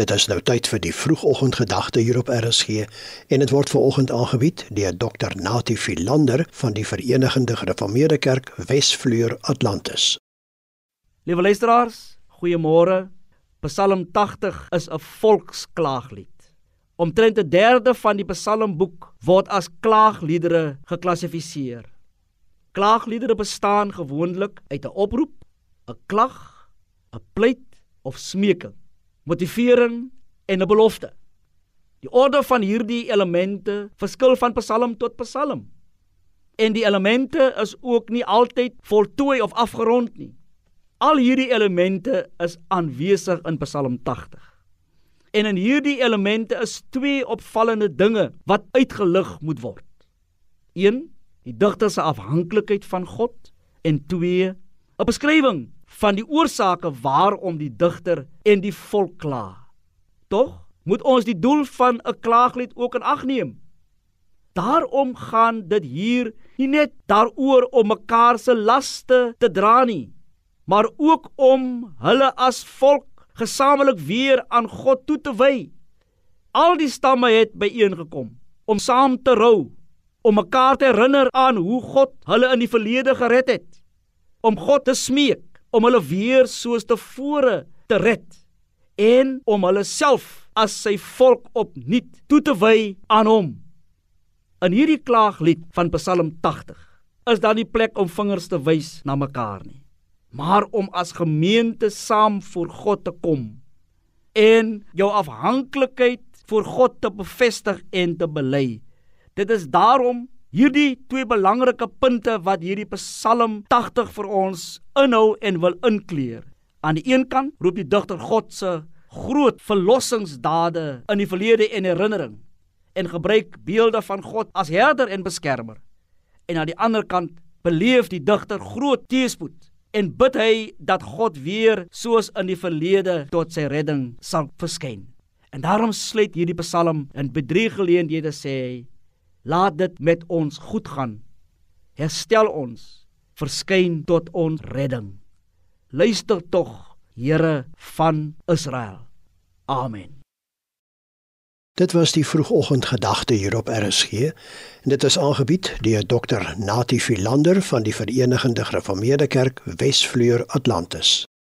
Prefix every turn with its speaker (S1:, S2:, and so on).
S1: Dit is nou tyd vir die vroegoggendgedagte hier op RSG en dit word veraloggend aangebied deur Dr. Natie Philander van die Verenigde Gereformeerde Kerk Wesvleur Atlantis.
S2: Liewe luisteraars, goeiemôre. Psalm 80 is 'n volksklaaglied. Omtrent 'n derde van die Psalmboek word as klaagliedere geklassifiseer. Klaagliedere bestaan gewoonlik uit 'n oproep, 'n klag, 'n pleit of smeking motivering en 'n belofte. Die orde van hierdie elemente verskil van psalm tot psalm. En die elemente is ook nie altyd voltooi of afgerond nie. Al hierdie elemente is aanwesig in Psalm 80. En in hierdie elemente is twee opvallende dinge wat uitgelig moet word. 1. Die digter se afhanklikheid van God en 2. 'n beskrywing van die oorsake waarom die digter en die volk kla. Tog moet ons die doel van 'n klaaglied ook in ag neem. Daarom gaan dit hier nie net daaroor om mekaar se laste te dra nie, maar ook om hulle as volk gesamentlik weer aan God toe te wy. Al die stamme het byeengekom om saam te rou, om mekaar te herinner aan hoe God hulle in die verlede gered het, om God te smeek om hulle weer soos tevore te red en om hulle self as sy volk opnuut toe te wy aan hom. In hierdie klaaglied van Psalm 80 is daar nie plek om vingers te wys na mekaar nie, maar om as gemeente saam voor God te kom en jou afhanklikheid voor God te bevestig en te bely. Dit is daarom Hierdie twee belangrike punte wat hierdie Psalm 80 vir ons inhou en wil inkleer. Aan die een kant roep die digter God se groot verlossingsdade in die verlede en herinnering en gebruik beelde van God as herder en beskermer. En aan die ander kant beleef die digter groot teëspoed en bid hy dat God weer soos in die verlede tot sy redding sal verskyn. En daarom sluit hierdie Psalm in bedrie geleenthede sê hy Laat dit met ons goed gaan. Herstel ons. Verskyn tot ons redding. Luister tog, Here van Israel. Amen.
S1: Dit was die vroegoggendgedagte hier op RSG en dit is aangebied deur Dr. Natie Philander van die Verenigde Gereformeerde Kerk Wesvleur Atlantis.